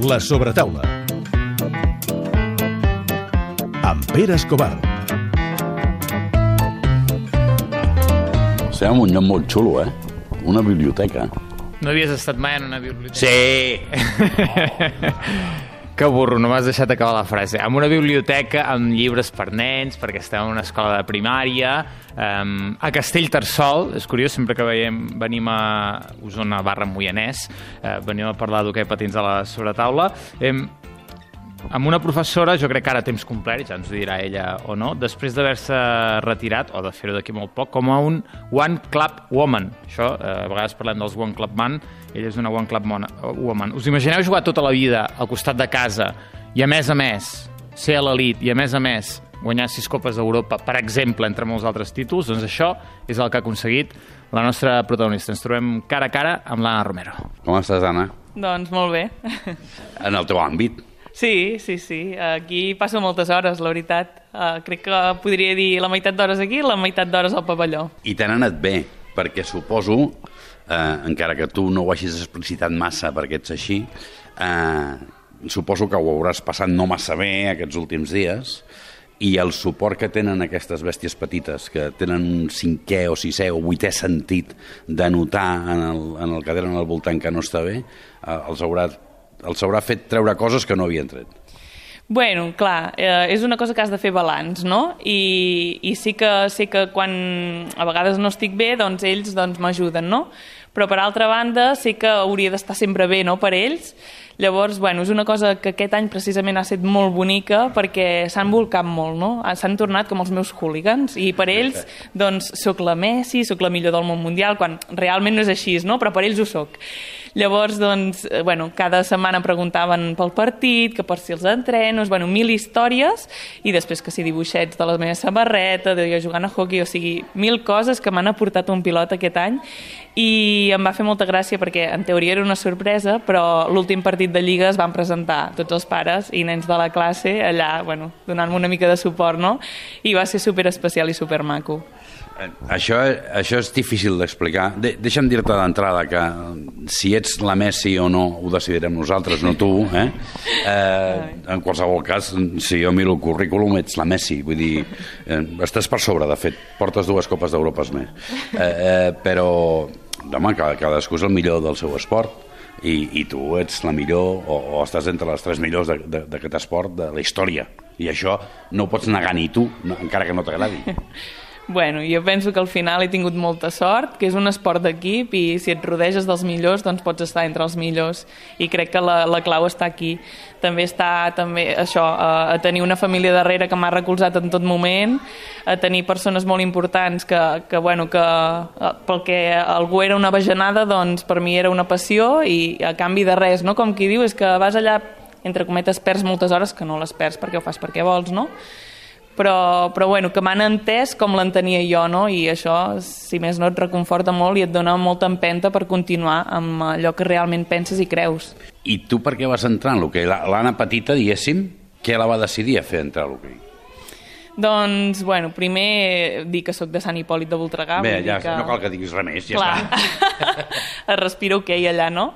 La sobretaula. Amb Pere Escobar. Estem en un lloc molt xulo, eh? Una biblioteca. No havies estat mai en una biblioteca? Sí! Que burro, no m'has deixat acabar la frase. En una biblioteca amb llibres per nens, perquè estem en una escola de primària, um, a Castellterçol, és curiós, sempre que veiem, venim a Osona barra Moianès, uh, venim a parlar d'hoquei patins a la sobretaula, um, amb una professora, jo crec que ara a temps complet, ja ens ho dirà ella o no, després d'haver-se retirat, o de fer-ho d'aquí molt poc, com a un One Club Woman. Això, eh, a vegades parlem dels One Club Man, ella és una One Club Mona, Woman. Us imagineu jugar tota la vida al costat de casa i, a més a més, ser a l'elit i, a més a més, guanyar sis copes d'Europa, per exemple, entre molts altres títols, doncs això és el que ha aconseguit la nostra protagonista. Ens trobem cara a cara amb l'Anna Romero. Com estàs, Anna? Doncs molt bé. En el teu àmbit. Sí, sí, sí. Aquí passo moltes hores, la veritat. Uh, crec que podria dir la meitat d'hores aquí i la meitat d'hores al pavelló. I t'han anat bé, perquè suposo, eh, encara que tu no ho hagis explicitat massa perquè ets així, eh, suposo que ho hauràs passat no massa bé aquests últims dies, i el suport que tenen aquestes bèsties petites, que tenen un cinquè o sisè o vuitè sentit de notar en el, en el que tenen al voltant que no està bé, eh, els, haurà, els haurà fet treure coses que no havien tret. Bueno, clar, eh, és una cosa que has de fer balanç, no? I, i sí que sé que quan a vegades no estic bé, doncs ells doncs, m'ajuden, no? Però per altra banda sí que hauria d'estar sempre bé, no?, per ells. Llavors, bueno, és una cosa que aquest any precisament ha estat molt bonica perquè s'han volcat molt, no? S'han tornat com els meus hooligans i per ells, doncs, sóc la Messi, sóc la millor del món mundial, quan realment no és així, no? Però per ells ho sóc. Llavors, doncs, eh, bueno, cada setmana preguntaven pel partit, que per si els entrenos, bueno, mil històries, i després que si dibuixets de la meva samarreta, de jo jugant a hockey, o sigui, mil coses que m'han aportat un pilot aquest any, i em va fer molta gràcia perquè en teoria era una sorpresa, però l'últim partit de Lliga es van presentar tots els pares i nens de la classe allà, bueno, donant-me una mica de suport, no? I va ser super especial i super maco. Això, això és difícil d'explicar. De, deixa'm dir-te d'entrada que si ets la Messi o no ho decidirem nosaltres, no tu. Eh? Eh, en qualsevol cas, si jo miro el currículum, ets la Messi. Vull dir, eh, estàs per sobre, de fet. Portes dues copes d'Europes més. Eh, eh, però, cada, cadascú és el millor del seu esport i, i tu ets la millor o, o estàs entre les tres millors d'aquest esport de la història. I això no ho pots negar ni tu, no, encara que no t'agradi. Bueno, jo penso que al final he tingut molta sort, que és un esport d'equip i si et rodeges dels millors doncs pots estar entre els millors i crec que la, la clau està aquí. També està també això, a, a tenir una família darrere que m'ha recolzat en tot moment, a tenir persones molt importants que, que, bueno, que eh, pel que algú era una bajanada, doncs per mi era una passió i a canvi de res, no? Com qui diu, és que vas allà, entre cometes, perds moltes hores, que no les perds perquè ho fas perquè vols, no? Però, però bueno, que m'han entès com l'entenia jo, no? I això, si més no, et reconforta molt i et dona molta empenta per continuar amb allò que realment penses i creus. I tu per què vas entrar en l'hoquei? La- L'Anna petita, diguéssim, què la va decidir a fer entrar a l'hoquei? Doncs, bueno, primer dir que sóc de Sant Hipòlit de Voltregà. Bé, ja, que... no cal que diguis res més, ja Clar, està. es respira ok allà, no?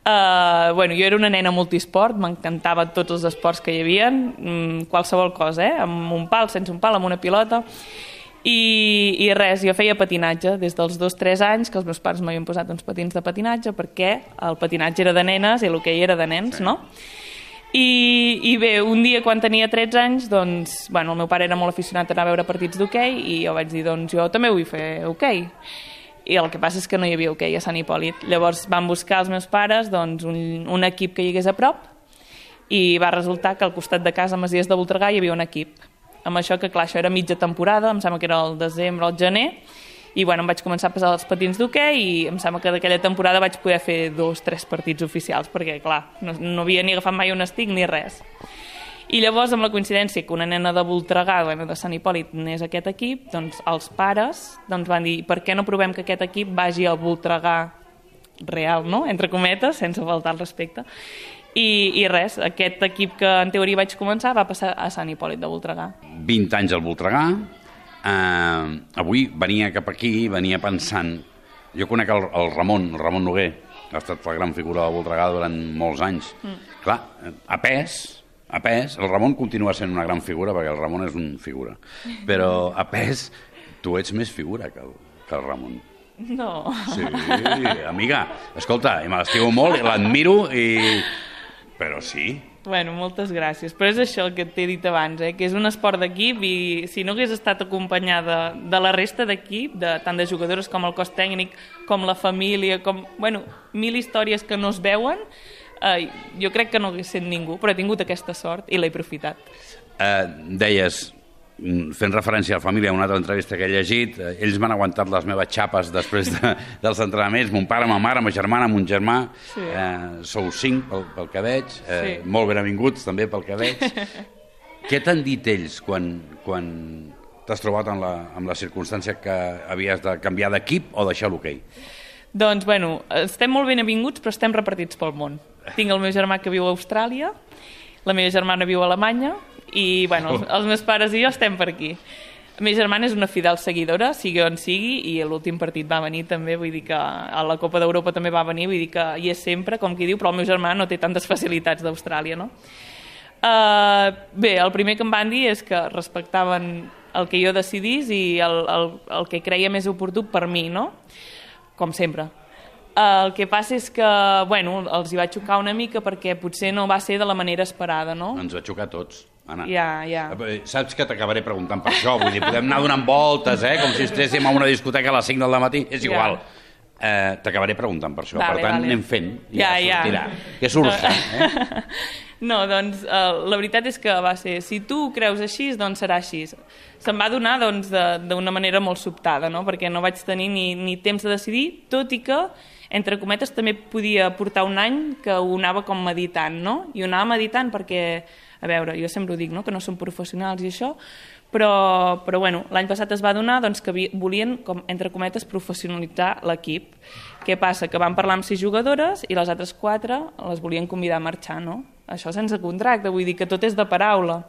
Uh, bueno, jo era una nena multisport, m'encantava tots els esports que hi havia, mm, qualsevol cosa, eh? amb un pal, sense un pal, amb una pilota, i, i res, jo feia patinatge des dels dos tres anys, que els meus pares m'havien posat uns patins de patinatge, perquè el patinatge era de nenes i l'hoquei era de nens, sí. no? I, I bé, un dia quan tenia 13 anys, doncs, bueno, el meu pare era molt aficionat a anar a veure partits d'hoquei i jo vaig dir, doncs jo també vull fer hoquei. I el que passa és que no hi havia hoquei a Sant Hipòlit. Llavors van buscar els meus pares doncs, un, un equip que hi hagués a prop i va resultar que al costat de casa, a Masies de Voltregà, hi havia un equip. Amb això que, clar, això era mitja temporada, em sembla que era el desembre o el gener, i bueno, em vaig començar a passar els patins d'hoquei i em sembla que d'aquella temporada vaig poder fer dos, tres partits oficials, perquè, clar, no, no havia ni agafat mai un estic ni res. I llavors, amb la coincidència que una nena de Voltregà, bueno, de Sant Hipòlit, n'és aquest equip, doncs els pares doncs, van dir per què no provem que aquest equip vagi al Voltregà real, no? entre cometes, sense faltar al respecte. I, I res, aquest equip que en teoria vaig començar va passar a Sant Hipòlit de Voltregà. 20 anys al Voltregà, eh, avui venia cap aquí, venia pensant... Jo conec el, el Ramon, el Ramon Noguer, ha estat la gran figura del Voltregà durant molts anys. Mm. Clar, a pes, a pes, el Ramon continua sent una gran figura, perquè el Ramon és un figura, però a pes tu ets més figura que el, que el Ramon. No. Sí, amiga, escolta, me l'estimo molt, l'admiro i... Però sí, Bueno, moltes gràcies. Però és això el que t'he dit abans, eh? que és un esport d'equip i si no hagués estat acompanyada de la resta d'equip, de, tant de jugadores com el cos tècnic, com la família, com bueno, mil històries que no es veuen, eh, jo crec que no hagués sent ningú, però he tingut aquesta sort i l'he aprofitat. eh, deies, mm, fent referència a la família, a una altra entrevista que he llegit, eh, ells m'han aguantat les meves xapes després de, dels entrenaments, mon pare, ma mare, ma germana, mon germà, Sí. eh, sou cinc pel, pel que veig, eh, Sí. molt benvinguts també pel que veig. Què t'han dit ells quan, quan t'has trobat amb la, amb la circumstància que havies de canviar d'equip o deixar l'hoquei? Doncs, bueno, estem molt ben avinguts, però estem repartits pel món. Tinc el meu germà que viu a Austràlia, la meva germana viu a Alemanya, i, bueno, els, els meus pares i jo estem per aquí. La meva germana és una fidel seguidora, sigui on sigui, i l'últim partit va venir també, vull dir que a la Copa d'Europa també va venir, vull dir que hi és sempre, com qui diu, però el meu germà no té tantes facilitats d'Austràlia, no? Uh, bé, el primer que em van dir és que respectaven el que jo decidís i el, el, el que creia més oportú per mi, no? Com sempre. Uh, el que passa és que, bueno, els hi va xocar una mica perquè potser no va ser de la manera esperada, no? Ens va xocar a tots. Anna. Ja, ja. Eh, Saps que t'acabaré preguntant per això, vull dir, podem anar donant voltes, eh? com si estéssim a una discoteca a les 5 del matí, és Ja. igual. Eh, T'acabaré preguntant per això, Vale, per tant vale. anem fent, Ja, ja. sortirà. Què surt? Eh? No, doncs uh, la veritat és que va ser, si tu creus així, doncs serà així. Se'm va donar doncs, d'una manera molt sobtada, no? perquè no vaig tenir ni, ni temps de decidir, tot i que, entre cometes, també podia portar un any que ho anava com meditant, no? I ho anava meditant perquè, a veure, jo sempre ho dic, no? que no som professionals i això, però, però bueno, l'any passat es va donar doncs, que volien, com, entre cometes, professionalitzar l'equip. Què passa? Que van parlar amb sis jugadores i les altres quatre les volien convidar a marxar, no? Això sense contracte, vull dir que tot és de paraula.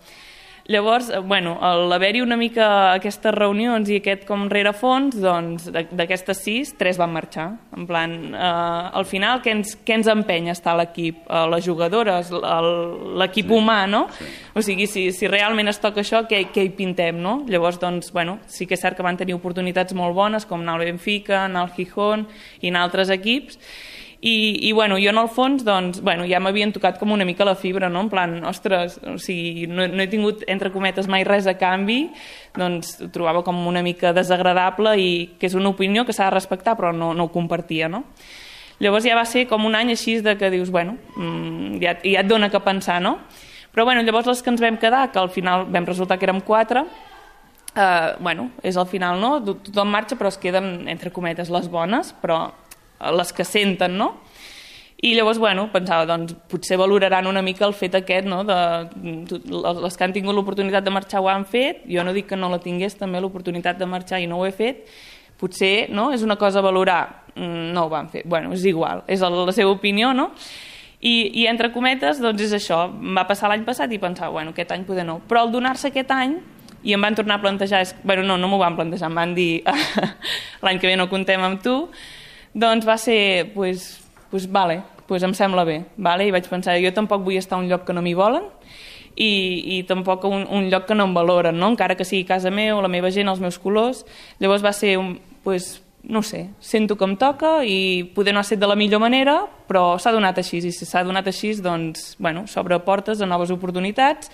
Llavors, eh, bueno, l'haver-hi una mica aquestes reunions i aquest com rerefons, doncs d'aquestes sis, tres van marxar. En plan, eh, al final, què ens, què ens empeny a estar l'equip? Eh, les jugadores, l'equip sí, humà, no? Sí. O sigui, si, si realment es toca això, què, què hi pintem, no? Llavors, doncs, bueno, sí que és cert que van tenir oportunitats molt bones, com anar al Benfica, anar al Gijón i anar a altres equips, i, i bueno, jo en el fons doncs, bueno, ja m'havien tocat com una mica la fibra, no? en plan, ostres, o sigui, no, no he tingut, entre cometes, mai res a canvi, doncs ho trobava com una mica desagradable i que és una opinió que s'ha de respectar però no, no ho compartia, no? Llavors ja va ser com un any així de que dius, bueno, mm, ja, ja et dona que pensar, no? Però bueno, llavors les que ens vam quedar, que al final vam resultar que érem quatre, eh, bueno, és al final, no? Tothom marxa però es queden, entre cometes, les bones, però les que senten, no? I llavors, bueno, pensava, doncs, potser valoraran una mica el fet aquest, no?, de les que han tingut l'oportunitat de marxar ho han fet, jo no dic que no la tingués també l'oportunitat de marxar i no ho he fet, potser, no?, és una cosa a valorar, Mm, no ho van fer, bueno, és igual, és la, seva opinió, no?, i, i entre cometes, doncs és això, va passar l'any passat i pensava, bueno, aquest any poder no, però al donar-se aquest any, i em van tornar a plantejar, és, bueno, no, no m'ho van plantejar, em van dir l'any que ve no contem amb tu, doncs va ser, pues, pues vale, pues em sembla bé, vale? i vaig pensar, jo tampoc vull estar a un lloc que no m'hi volen, i, i tampoc un, un lloc que no em valoren, no? encara que sigui casa meu, la meva gent, els meus colors, llavors va ser, un, pues, no sé, sento que em toca i poder no ha estat de la millor manera, però s'ha donat així, i si s'ha donat així, doncs, bueno, s'obre portes a noves oportunitats,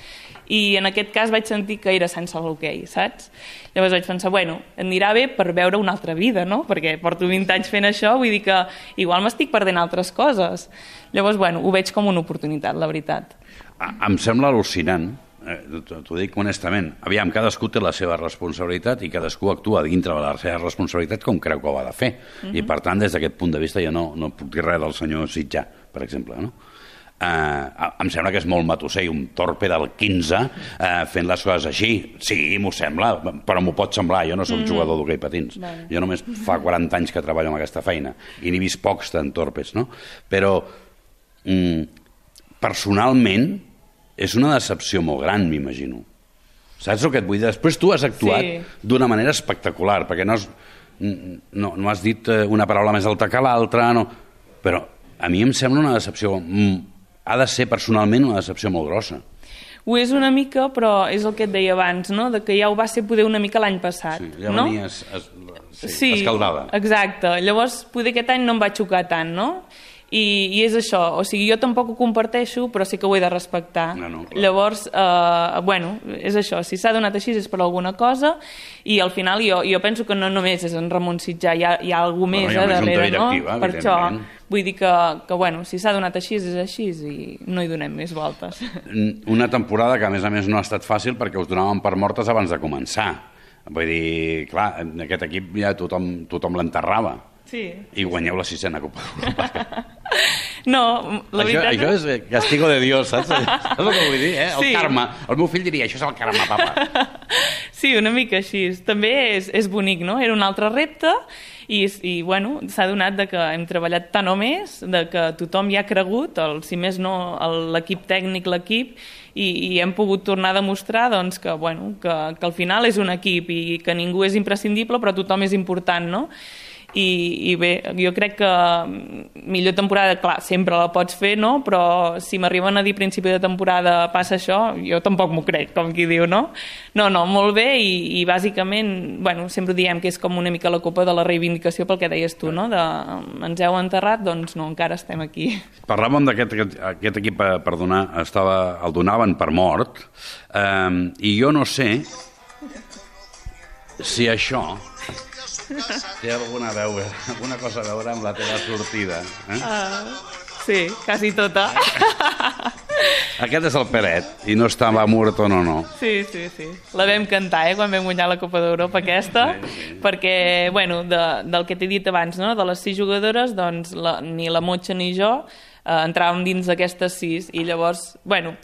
i en aquest cas vaig sentir que era sense l'hoquei, saps? Llavors vaig pensar, bueno, anirà bé per veure una altra vida, no? Perquè porto 20 anys fent això, vull dir que igual m'estic perdent altres coses. Llavors, bueno, ho veig com una oportunitat, la veritat. Em sembla al·lucinant, eh, t'ho dic honestament. Aviam, cadascú té la seva responsabilitat i cadascú actua dintre de la seva responsabilitat com creu que ho ha de fer. I per tant, des d'aquest punt de vista, jo no, no puc dir res del senyor Sitjà, per exemple, no? Eh, em sembla que és molt matusser i un torpe del 15 eh, fent les coses així. Sí, m'ho sembla, però m'ho pot semblar. Jo no sóc jugador d'hoquei patins. Vale. Jo només fa 40 anys que treballo en aquesta feina i n'he vist pocs tan torpes, no? Però mm, personalment és una decepció molt gran, m'imagino. Saps el que et vull dir? Després tu has actuat Sí. d'una manera espectacular, perquè no has, no, no has dit eh, una paraula més alta que l'altra, no, però a mi em sembla una decepció... mm, Ha de ser personalment una decepció molt grossa. Ho és una mica, però és el que et deia abans, no? de que ja ho va ser poder una mica l'any passat. Sí, ja no? venies es, sí, escaldada. exacte. Llavors, poder aquest any no em va xocar tant, no? I, I és això, o sigui, jo tampoc ho comparteixo, però sí que ho he de respectar. No, no, clar. Llavors, eh, bueno, és això, si s'ha donat així és per alguna cosa, i al final jo, jo penso que no només és en Ramon Sitjà, hi ha, hi ha algú més hi ha eh, darrere, no? Per això, vull dir que, que bueno, si s'ha donat així és així i no hi donem més voltes. Una temporada que, a més a més, no ha estat fàcil perquè us donaven per mortes abans de començar. Vull dir, clar, en aquest equip ja tothom, tothom l'enterrava. Sí. I guanyeu la sisena Copa d'Europa. No, la això, veritat... això és eh, castigo de Dios, saps? Saps el que vull dir, eh? El Sí. karma. El meu fill diria, això és el karma, papa. Sí, una mica així. També és, és bonic, no? Era un altre repte i, i bueno, s'ha donat de que hem treballat tant o més, de que tothom hi ha cregut, el, si més no l'equip tècnic, l'equip, i, i hem pogut tornar a demostrar doncs, que, bueno, que, que al final és un equip i que ningú és imprescindible però tothom és important, no? I, i bé, jo crec que millor temporada, clar, sempre la pots fer, no? però si m'arriben a dir principi de temporada passa això, jo tampoc m'ho crec, com qui diu, no? No, no, molt bé i, i bàsicament, bueno, sempre diem que és com una mica la copa de la reivindicació pel que deies tu, no? De, ens heu enterrat, doncs no, encara estem aquí. Parlàvem d'aquest aquest, aquest equip, eh, per donar, estava, el donaven per mort, eh, i jo no sé si això té alguna, veure, alguna cosa a veure amb la teva sortida. Eh? Sí, quasi tota. Aquest és el Peret, i no estava mort o no, no. Sí, sí, sí. La vam cantar, eh, quan vam guanyar la Copa d'Europa aquesta, Sí, sí. perquè, bueno, de, del que t'he dit abans, no?, de les sis jugadores, doncs la, ni la Motxa ni jo eh, entràvem dins d'aquestes sis, i llavors, bueno,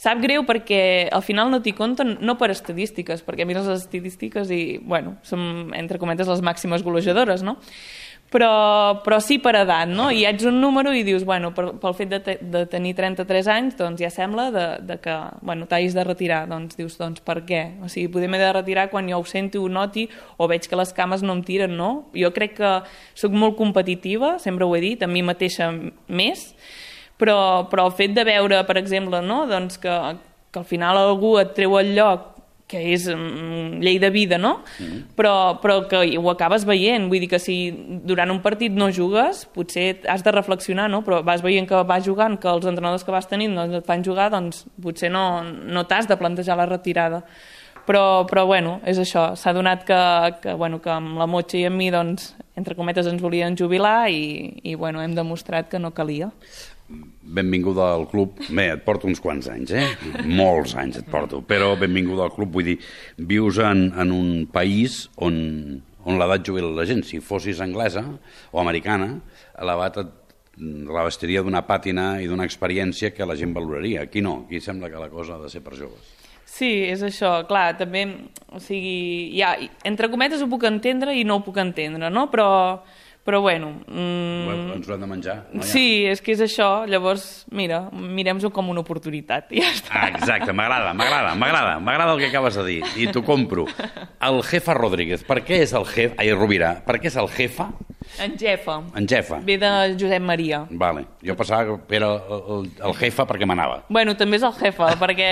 sap greu perquè al final no t'hi compten, no per estadístiques, perquè mires les estadístiques i, bueno, som, entre cometes, les màximes golejadores, no? Però, però sí per edat, no? I ets un número i dius, bueno, per, pel fet de, te, de tenir 33 anys, doncs ja sembla de, de que, bueno, t'hagis de retirar. Doncs dius, doncs per què? O sigui, poder m'he de retirar quan jo ho senti, ho noti, o veig que les cames no em tiren, no? Jo crec que sóc molt competitiva, sempre ho he dit, a mi mateixa més, però, però el fet de veure, per exemple, no? doncs que, que al final algú et treu el lloc que és mm, llei de vida, no? Mm. Però, però que ho acabes veient, vull dir que si durant un partit no jugues, potser has de reflexionar, no? Però vas veient que vas jugant, que els entrenadors que vas tenint doncs, et fan jugar, doncs potser no, no t'has de plantejar la retirada. Però, però bueno, és això, s'ha donat que, que, bueno, que amb la Motxa i amb mi, doncs, entre cometes, ens volien jubilar i, i bueno, hem demostrat que no calia. Benvinguda al club. Bé, et porto uns quants anys, eh? Molts anys et porto, però benvinguda al club. Vull dir, vius en, en un país on, on l'edat jubila la gent. Si fossis anglesa o americana, l'edat et revestiria d'una pàtina i d'una experiència que la gent valoraria. Aquí no, aquí sembla que la cosa ha de ser per joves. Sí, és això, clar, també, o sigui, ja, entre cometes ho puc entendre i no ho puc entendre, no? Però, però bueno... Mm, Ens ho hem de menjar, no? sí, és que és això, llavors, mira, mirem-ho com una oportunitat, i ja està. Ah, exacte, m'agrada, m'agrada, m'agrada, m'agrada el que acabes de dir, i t'ho compro. El Jefa Rodríguez, per què és el Jefa, ai, Rovira, per què és el Jefa? En Jefa, En Jefa. ve de Josep Maria. Vale. Jo pensava que era el, el, Jefa perquè manava. Bueno, també és el jefa, perquè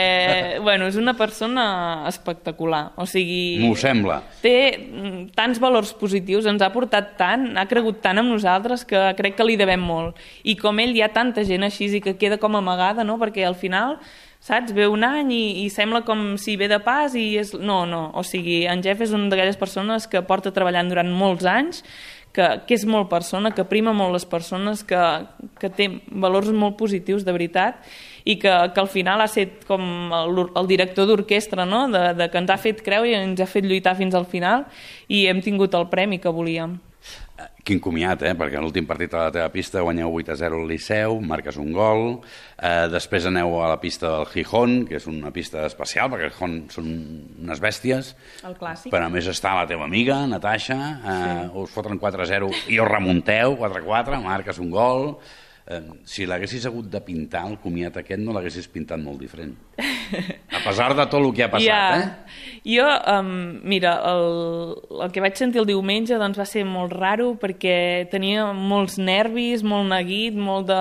bueno, és una persona espectacular. O sigui, M'ho sembla. té mm, tants valors positius, ens ha portat tant, ha cregut tant en nosaltres que crec que li devem molt. I com ell hi ha tanta gent així i que queda com amagada, no? perquè al final saps? Ve un any i, i sembla com si ve de pas i és... No, no, o sigui, en Jeff és una d'aquelles persones que porta treballant durant molts anys, que, que és molt persona, que prima molt les persones, que, que té valors molt positius, de veritat, i que, que al final ha set com el, el director d'orquestra, no? de, de que ens ha fet creure i ens ha fet lluitar fins al final i hem tingut el premi que volíem. Quin comiat, eh? Perquè en l'últim partit a la teva pista guanyeu 8 a 0 al Liceu, marques un gol, eh, després aneu a la pista del Gijón, que és una pista especial, perquè el Gijón són unes bèsties, El clàssic. però a més està la teva amiga, Natasha, eh, sí. us foten 4 a 0 i us remunteu 4 a 4, marques un gol... Eh, si l'haguessis hagut de pintar, el comiat aquest, no l'haguessis pintat molt diferent. A A pesar de tot el que ha passat, ja. eh? Jo, um, mira, el, el que vaig sentir el diumenge doncs, va ser molt raro perquè tenia molts nervis, molt neguit, molt de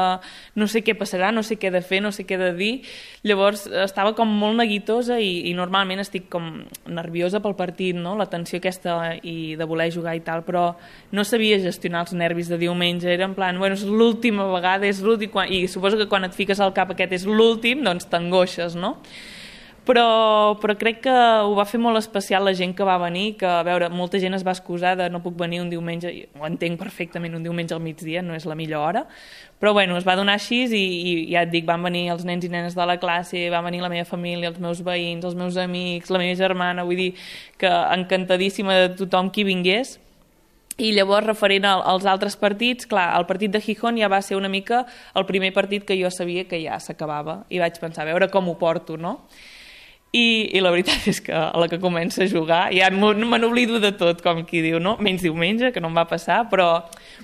no sé què passarà, no sé què de fer, no sé què de dir. Llavors estava com molt neguitosa i, i normalment estic com nerviosa pel partit, no? la tensió aquesta i de voler jugar i tal, però no sabia gestionar els nervis de diumenge. Era en plan, bueno, és l'última vegada, és l'últim, i suposo que quan et fiques al cap aquest és l'últim, doncs t'angoixes, no? Però, però crec que ho va fer molt especial la gent que va venir, que a veure, molta gent es va excusar de no puc venir un diumenge, i ho entenc perfectament, un diumenge al migdia no és la millor hora, però bueno, es va donar així i, i ja et dic, van venir els nens i nenes de la classe, va venir la meva família, els meus veïns, els meus amics, la meva germana, vull dir que encantadíssima de tothom qui vingués, i llavors, referent als altres partits, clar, el partit de Gijón ja va ser una mica el primer partit que jo sabia que ja s'acabava, i vaig pensar, a veure com ho porto, no? I, i la veritat és que a la que comença a jugar ja me n'oblido de tot, com qui diu, no? menys diumenge, que no em va passar, però,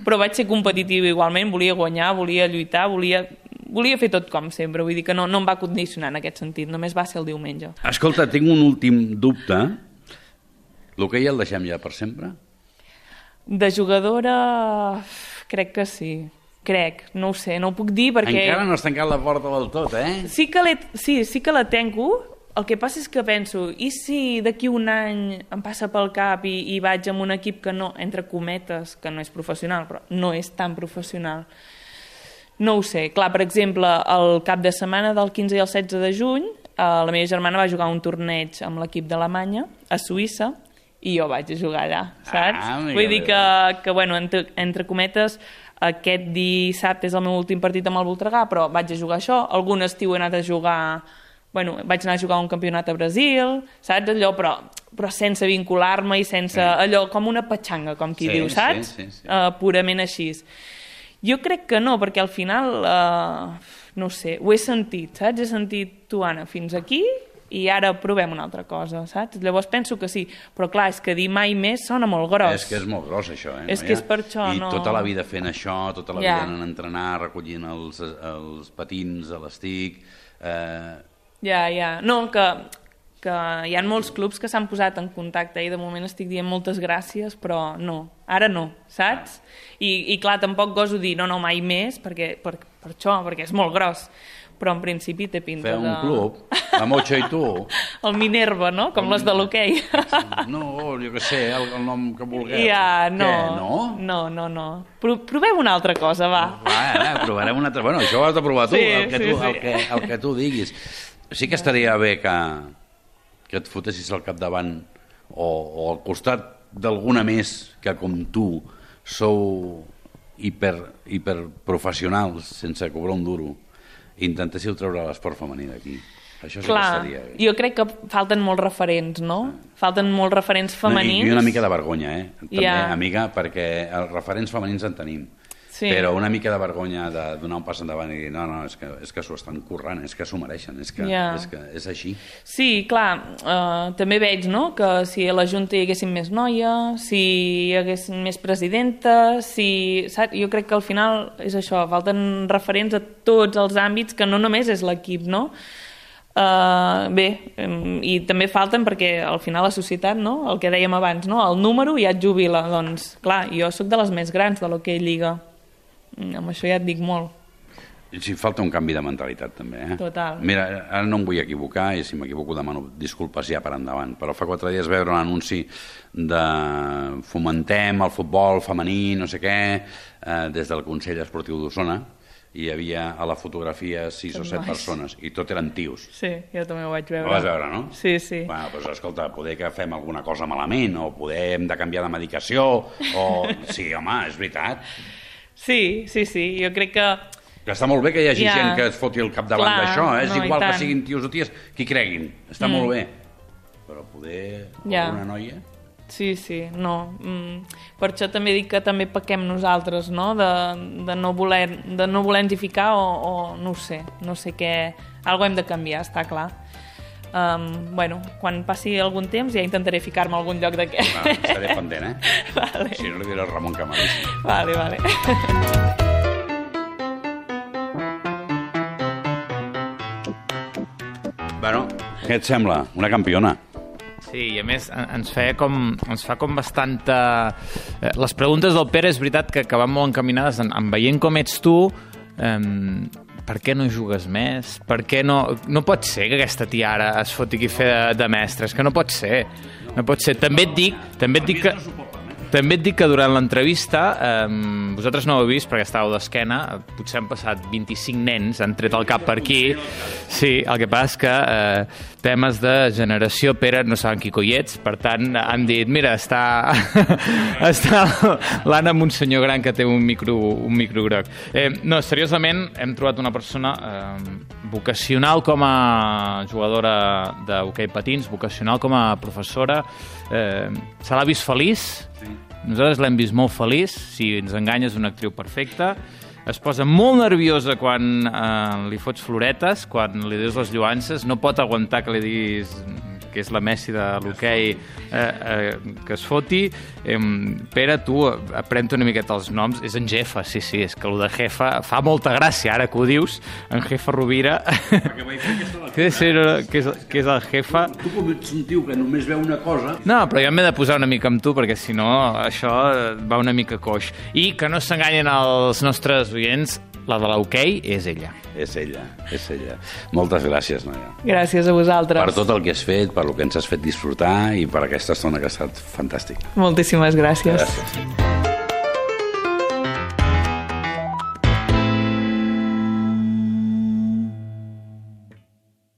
però vaig ser competitiu igualment, volia guanyar, volia lluitar, volia, volia fer tot com sempre, vull dir que no, no em va condicionar en aquest sentit, només va ser el diumenge. Escolta, tinc un últim dubte. L'hoquei el deixem ja per sempre? De jugadora, crec que sí crec, no ho sé, no ho puc dir perquè... Encara no has tancat la porta del tot, eh? Sí que, sí, sí que la tenco, el que passa és que penso, i si d'aquí un any em passa pel cap i, i vaig amb un equip que no, entre cometes, que no és professional, però no és tan professional, no ho sé. Clar, per exemple, el cap de setmana del 15 i el 16 de juny, eh, la meva germana va jugar un torneig amb l'equip d'Alemanya, a Suïssa, i jo vaig a jugar allà, saps? Ah, Vull dir que, que bueno, entre, entre cometes, aquest dissabte és el meu últim partit amb el Voltregà, però vaig a jugar això. Algun estiu he anat a jugar bueno, vaig anar a jugar un campionat a Brasil, saps? Allò, però, però sense vincular-me i sense... Sí. Allò, com una petxanga, com qui sí, diu, saps? Sí, sí, sí. Uh, purament així. Jo crec que no, perquè al final, uh, no sé, ho he sentit, saps? He sentit, tu, Anna, fins aquí i ara provem una altra cosa, saps? Llavors penso que sí, però clar, és que dir mai més sona molt gros. És que és molt gros això, eh? És no, que és per això, I no... tota la vida fent això, tota la ja. vida anant a entrenar, recollint els, els patins a l'estic... Eh, ja, ja. No, que, que hi ha molts clubs que s'han posat en contacte i de moment estic dient moltes gràcies, però no, ara no, saps? I, i clar, tampoc goso dir no, no, mai més, perquè, per, per això, perquè és molt gros però en principi té pinta Fer un de... club, la Mocha i tu. el Minerva, no? Com el... les de l'hoquei. no, jo què sé, el, el nom que vulgueu. Ja, no. Què, no? No, no, no. Pro provem una altra cosa, va. Va, va, provarem una altra... Bueno, això ho has de provar tu, sí, el, que tu sí, sí. El, que, el que tu diguis sí que estaria bé que, que et fotessis al capdavant o, o al costat d'alguna més que com tu sou hiper, hiperprofessionals sense cobrar un duro intentéssiu treure l'esport femení d'aquí això sí Clar, que estaria bé. jo crec que falten molts referents, no? Falten molts referents femenins. No, I una mica de vergonya, eh? També, yeah. amiga, perquè els referents femenins en tenim sí. però una mica de vergonya de donar un pas endavant i dir no, no, és que, és que s'ho estan currant, és que s'ho mereixen, és que, yeah. és que és així. Sí, clar, uh, també veig no, que si a la Junta hi haguessin més noies, si hi haguessin més presidentes, si, saps? jo crec que al final és això, falten referents a tots els àmbits, que no només és l'equip, no? Uh, bé, i també falten perquè al final la societat, no? el que dèiem abans, no? el número ja et jubila, doncs clar, jo sóc de les més grans de l'Hockey Lliga, amb això ja et dic molt. Si falta un canvi de mentalitat també, eh? Total. Mira, ara no em vull equivocar i si m'equivoco demano disculpes ja per endavant, però fa quatre dies veure un anunci de fomentem el futbol femení, no sé què, eh, des del Consell Esportiu d'Osona, i hi havia a la fotografia sis o set persones, i tot eren tios. Sí, jo també ho vaig veure. Ho vas veure, no? Sí, sí. Bueno, doncs escolta, poder que fem alguna cosa malament, o poder hem de canviar de medicació, o... Sí, home, és veritat. Sí, sí, sí, jo crec que... Que està molt bé que hi hagi ja. gent que es foti el capdavant d'això, eh? és no, igual que siguin tios o ties, qui creguin, està mm. molt bé. Però poder ja. una noia... Sí, sí, no. Mm. Per això també dic que també pequem nosaltres, no? De, de no voler, de no voler ficar o, o no sé, no sé què... Algo hem de canviar, està clar. Um, bueno, quan passi algun temps ja intentaré ficar-me a algun lloc d'aquest. Va, estaré pendent, eh? Vale. Si no li diré Ramon Camarís. Vale, vale. Bueno, què et sembla? Una campiona. Sí, i a més en- ens, feia com, ens fa com bastanta... Eh, les preguntes del Pere és veritat que, que van molt encaminades en, en veient com ets tu, eh, per què no jugues més? Per què no... No pot ser que aquesta tia ara es foti aquí a fer de, de mestre, és que no pot ser. No pot ser. També et dic, també et dic que... També et dic que durant l'entrevista, eh, vosaltres no ho heu vist perquè estàveu d'esquena, potser han passat 25 nens, han tret el cap per aquí. Sí, el que passa és que eh, temes de generació, Pere, no saben qui coi ets, per tant, han dit, mira, està, està l'Anna amb un senyor gran que té un micro, un micro groc. Eh, no, seriosament, hem trobat una persona eh, vocacional com a jugadora d'hoquei patins, vocacional com a professora, eh, se l'ha vist feliç, nosaltres l'hem vist molt feliç, si ens enganya és una actriu perfecta, es posa molt nerviosa quan eh, li fots floretes, quan li dius les lluances, no pot aguantar que li diguis que és la Messi de l'hoquei eh, eh, que es foti. Eh, Pere, tu aprèn una miqueta els noms. És en Jefa, sí, sí, és que el de Jefa fa molta gràcia, ara que ho dius, en Jefa Rovira. que, és, que, és, que és el Jefa. Tu com ets un tio que només veu una cosa... No, però jo m'he de posar una mica amb tu, perquè si no, això va una mica coix. I que no s'enganyen els nostres oients, la de l'hoquei és ella. És ella, és ella. Moltes gràcies, noia. Gràcies a vosaltres. Per tot el que has fet, per el que ens has fet disfrutar i per aquesta estona que ha estat fantàstic. Moltíssimes gràcies. Gràcies.